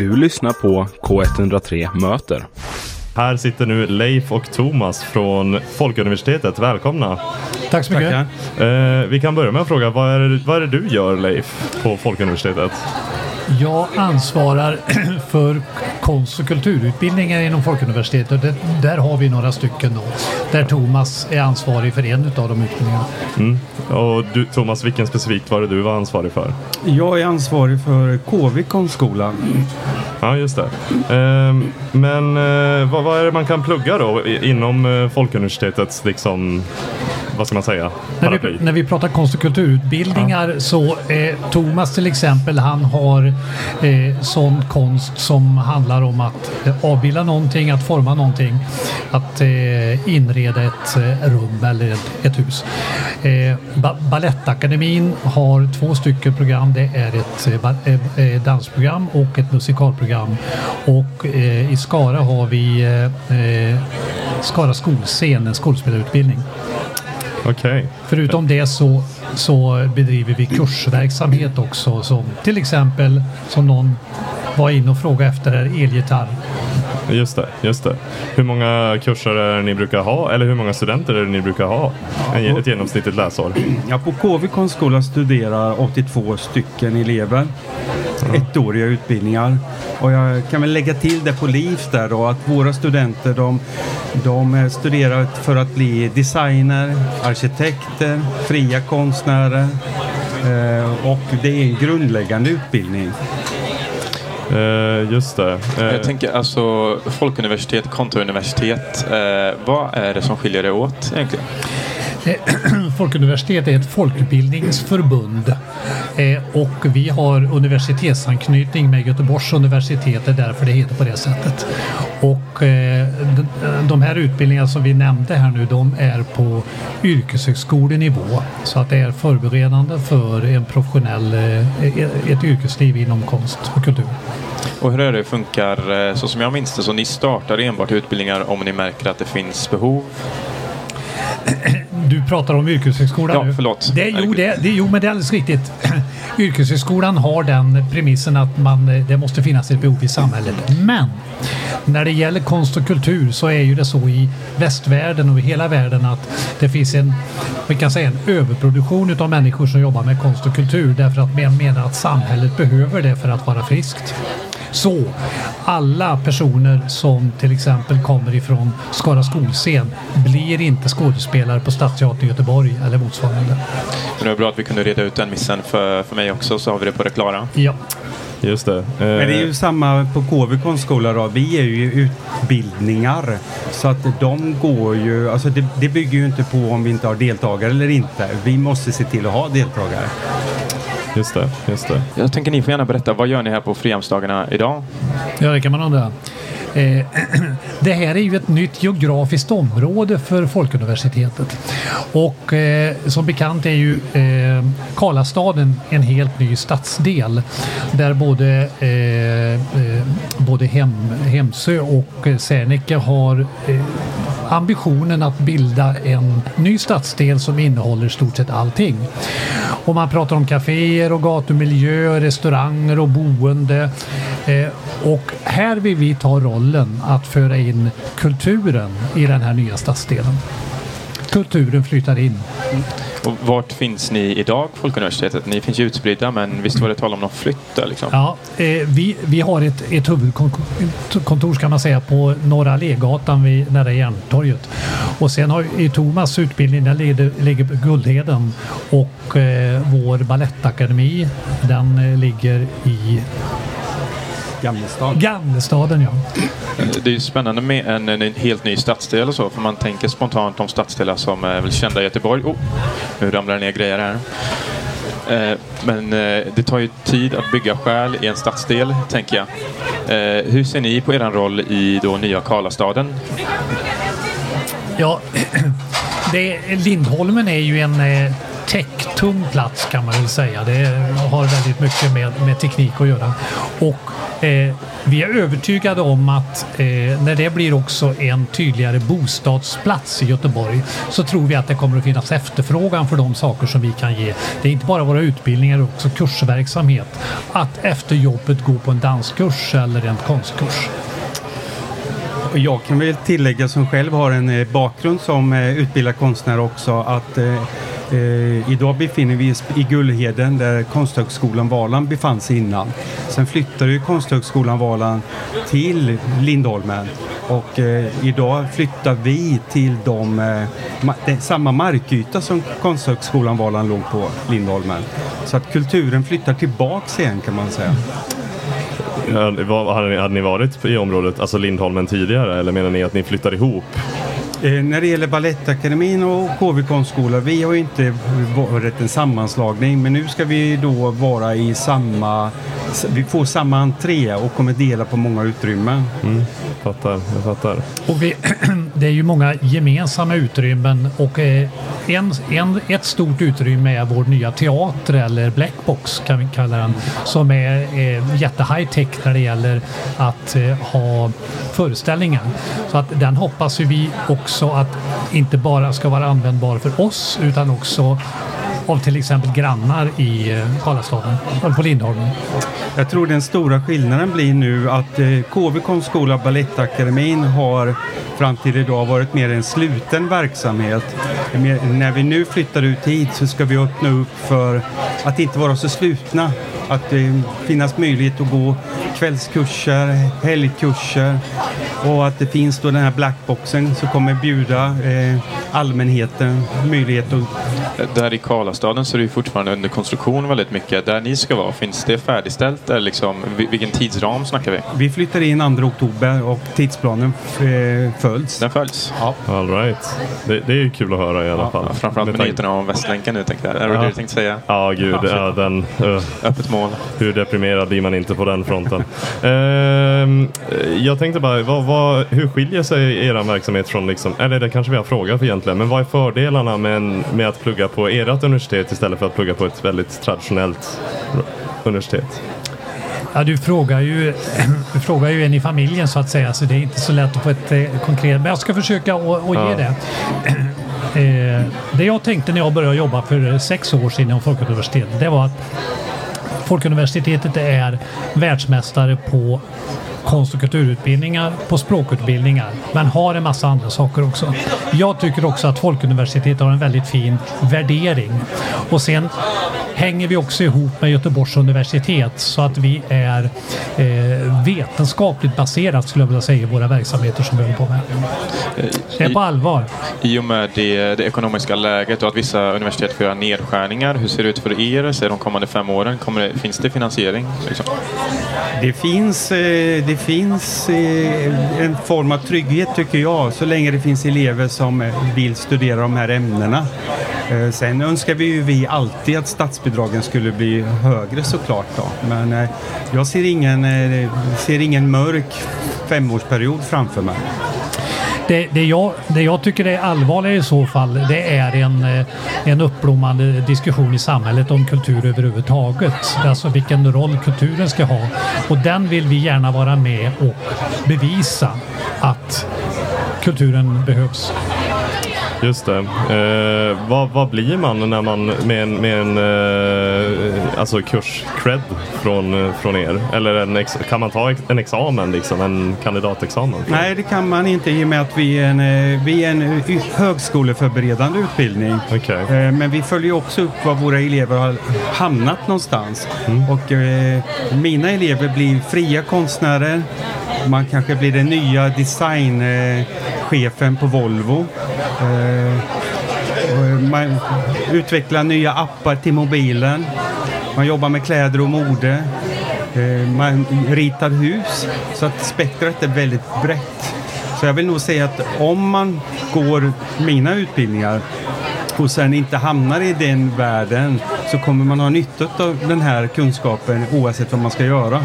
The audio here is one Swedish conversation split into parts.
Du lyssnar på K103 Möter. Här sitter nu Leif och Thomas från Folkuniversitetet. Välkomna! Tack så mycket. Eh, vi kan börja med att fråga, vad är, vad är det du gör Leif på Folkuniversitetet? Jag ansvarar för konst och kulturutbildningar inom Folkuniversitetet. Det, där har vi några stycken då. Där Thomas är ansvarig för en av de utbildningarna. Mm. Och du, Thomas, vilken specifikt var det du var ansvarig för? Jag är ansvarig för KV konstskola. Ja, just det. Eh, men eh, vad, vad, är det man kan plugga då inom eh, Folkuniversitetets liksom vad ska man säga? När vi, när vi pratar konst och kulturutbildningar ja. så eh, Thomas till exempel han har eh, sån konst som handlar om att eh, avbilda någonting, att forma någonting, att eh, inreda ett eh, rum eller ett, ett hus. Ba Balettakademin har två stycken program. Det är ett dansprogram och ett musikalprogram. Och i Skara har vi Skara skolscen, en skolspelarutbildning. Okay. Förutom det så, så bedriver vi kursverksamhet också. Som till exempel som någon var inne och frågade efter elgitarr. Just det, just det. Hur många kurser är det ni brukar ha? Eller hur många studenter är det ni brukar ha? Ett genomsnittligt läsår? Ja, på KV konstskola studerar 82 stycken elever. Ettåriga utbildningar. Och jag kan väl lägga till det på LIF där då att våra studenter de, de studerar för att bli designer, arkitekter, fria konstnärer eh, och det är en grundläggande utbildning. Uh, just det. Uh, jag tänker alltså folkuniversitet kontra universitet. Uh, vad är det som skiljer det åt egentligen? Folkuniversitet är ett folkbildningsförbund och vi har universitetsanknytning med Göteborgs universitet, det är därför det heter på det sättet. Och de här utbildningarna som vi nämnde här nu, de är på yrkeshögskolenivå så att det är förberedande för en professionell, ett yrkesliv inom konst och kultur. Och hur är det funkar? Eh, så som jag minns det så ni startar enbart utbildningar om ni märker att det finns behov? Du pratar om yrkeshögskolan ja, nu? förlåt. Det, jo, det, det, jo, men det är alldeles riktigt. Yrkeshögskolan har den premissen att man, det måste finnas ett behov i samhället. Men när det gäller konst och kultur så är ju det så i västvärlden och i hela världen att det finns en, vi kan säga en överproduktion av människor som jobbar med konst och kultur därför att man menar att samhället behöver det för att vara friskt. Så alla personer som till exempel kommer ifrån Skara skolscen blir inte skådespelare på Stadsteatern i Göteborg eller motsvarande. Men det var bra att vi kunde reda ut den missen för, för mig också så har vi det på det klara. Ja. Just det. Men det är ju eh. samma på KV konstskola då. Vi är ju utbildningar. Så att de går ju, alltså det, det bygger ju inte på om vi inte har deltagare eller inte. Vi måste se till att ha deltagare. Just det, just det. Jag tänker ni får gärna berätta, vad gör ni här på Frihamnsdagarna idag? Ja, det kan man undra. Eh, det här är ju ett nytt geografiskt område för Folkuniversitetet. Och eh, som bekant är ju eh, Karlastaden en helt ny stadsdel där både, både Hem, Hemsö och Serneke har ambitionen att bilda en ny stadsdel som innehåller stort sett allting. Och man pratar om kaféer och gatumiljö, restauranger och boende. Eh, och här vill vi ta rollen att föra in kulturen i den här nya stadsdelen. Kulturen flyttar in. Och vart finns ni idag, Folkuniversitetet? Ni finns ju utspridda, men visst var det tal om någon flytt där? Liksom? Ja, eh, vi, vi har ett, ett huvudkontor kan man säga på Norra Allégatan vid, nära Järntorget. Och sen har i Thomas utbildning, den ligger, på Guldheden och eh, vår balettakademi den eh, ligger i Gamlestaden. Gamlestaden, ja. Det är ju spännande med en, en, helt ny stadsdel och så, för man tänker spontant om stadsdelar som är väl kända i Göteborg. Oh, nu ramlar det ner grejer här. Eh, men eh, det tar ju tid att bygga själ i en stadsdel, tänker jag. Eh, hur ser ni på er roll i då nya Karlastaden? Ja, det, Lindholmen är ju en eh, tech-tung plats kan man väl säga. Det har väldigt mycket med, med teknik att göra. Och eh, vi är övertygade om att eh, när det blir också en tydligare bostadsplats i Göteborg så tror vi att det kommer att finnas efterfrågan för de saker som vi kan ge. Det är inte bara våra utbildningar utan också kursverksamhet. Att efter jobbet gå på en danskurs eller en konstkurs. Och Jag kan väl tillägga som själv har en eh, bakgrund som eh, utbildad konstnär också att eh, eh, idag befinner vi oss i Gullheden där Konsthögskolan Valand befann sig innan. Sen flyttade ju Konsthögskolan Valand till Lindholmen och eh, idag flyttar vi till de, eh, ma- samma markyta som Konsthögskolan Valand låg på Lindholmen. Så att kulturen flyttar tillbaks igen kan man säga. Hade ni, hade ni varit i området, alltså Lindholmen tidigare eller menar ni att ni flyttar ihop? Eh, när det gäller Balettakademin och KV konstskola, vi har ju inte varit en sammanslagning men nu ska vi då vara i samma, vi får samma entré och kommer dela på många utrymmen. Fattar, jag fattar. Och vi, det är ju många gemensamma utrymmen och eh, en, en, ett stort utrymme är vår nya teater eller Blackbox kan vi kalla den som är eh, jätte high tech när det gäller att eh, ha föreställningar. Så att den hoppas ju vi också att inte bara ska vara användbar för oss utan också av till exempel grannar i eh, Karlastaden, på Lindholmen. Jag tror den stora skillnaden blir nu att eh, KV konstskola Balettakademin har fram till idag varit mer en sluten verksamhet. När vi nu flyttar ut hit så ska vi öppna upp för att inte vara så slutna. Att det finnas möjlighet att gå kvällskurser, helgkurser och att det finns då den här blackboxen som kommer bjuda eh, allmänheten möjlighet att Där i Karlastaden så är det ju fortfarande under konstruktion väldigt mycket. Där ni ska vara, finns det färdigställt? Eller liksom, vil- vilken tidsram snackar vi? Vi flyttar in 2 oktober och tidsplanen eh, följs. Den följs? Ja. All right. det, det är ju kul att höra i alla fall. Ja, framförallt med nyheterna om Västlänken nu tänkte jag. Är det Ja. det du tänkte säga? Ja, gud. Ja, den, uh, Öppet mål. hur deprimerad blir man inte på den fronten? Ehm, jag tänkte bara, vad, vad, hur skiljer sig er verksamhet från, liksom, eller det kanske vi har frågat egentligen, men vad är fördelarna med, med att plugga på ert universitet istället för att plugga på ett väldigt traditionellt universitet? Ja, du frågar ju, du frågar ju en i familjen så att säga, så det är inte så lätt att få ett eh, konkret. Men jag ska försöka att att ge det. Eh, det jag tänkte när jag började jobba för sex år sedan inom Folkuniversitetet, det var att Folkuniversitetet är världsmästare på konst och kulturutbildningar, på språkutbildningar, men har en massa andra saker också. Jag tycker också att Folkuniversitetet har en väldigt fin värdering. Och sen hänger vi också ihop med Göteborgs universitet så att vi är eh, vetenskapligt baserat skulle jag vilja säga i våra verksamheter som vi håller på med. Det är på allvar. I och med det, det ekonomiska läget och att vissa universitet får göra nedskärningar. Hur ser det ut för er säg, de kommande fem åren? Kommer det, finns det finansiering? Liksom? Det finns, eh, det finns en form av trygghet tycker jag, så länge det finns elever som vill studera de här ämnena. Eh, sen önskar vi ju vi alltid att statsbidragen skulle bli högre såklart då. Men eh, jag ser ingen, eh, ser ingen mörk femårsperiod framför mig. Det, det, jag, det jag tycker är allvarligare i så fall det är en, eh, en uppblommande diskussion i samhället om kultur överhuvudtaget. Alltså vilken roll kulturen ska ha. Och den vill vi gärna vara med och bevisa att kulturen behövs. Just det. Eh, vad, vad blir man när man med en, med en eh, alltså kurs cred från, eh, från er? Eller en kan man ta en examen, liksom, en kandidatexamen? Nej, det kan man inte i och med att vi är en, eh, vi är en eh, högskoleförberedande utbildning. Okej. Eh, Men vi följer också upp var våra elever har hamnat någonstans. Och eh, mina elever blir fria konstnärer. Man kanske blir den nya Chefen på Volvo. Eh, man utvecklar nya appar till mobilen. Man jobbar med kläder och mode. Eh, man ritar hus. Så att spektrat är väldigt brett. Så jag vill nog säga att om man går mina utbildningar och sen inte hamnar i den världen så kommer man ha nytta av den här kunskapen oavsett vad man ska göra.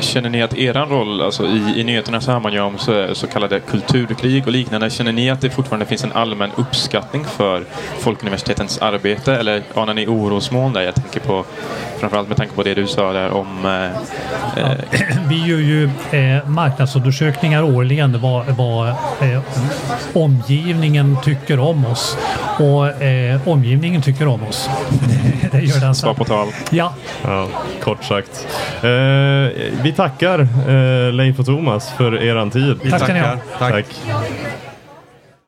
Känner ni att er roll, alltså i, i nyheterna så hör man ju om så, så kallade kulturkrig och liknande. Känner ni att det fortfarande finns en allmän uppskattning för Folkuniversitetens arbete eller anar ni orosmoln där? Jag tänker på, framförallt med tanke på det du sa där om eh, eh, Vi gör ju eh, marknadsundersökningar årligen vad, vad eh, omgivningen tycker om oss. Och eh, omgivningen tycker om oss. det gör den. svar på tal. Ja, Ja, kort sagt. Eh, vi tackar eh, Leif och Thomas för eran tid. Vi Tack tackar. Tack.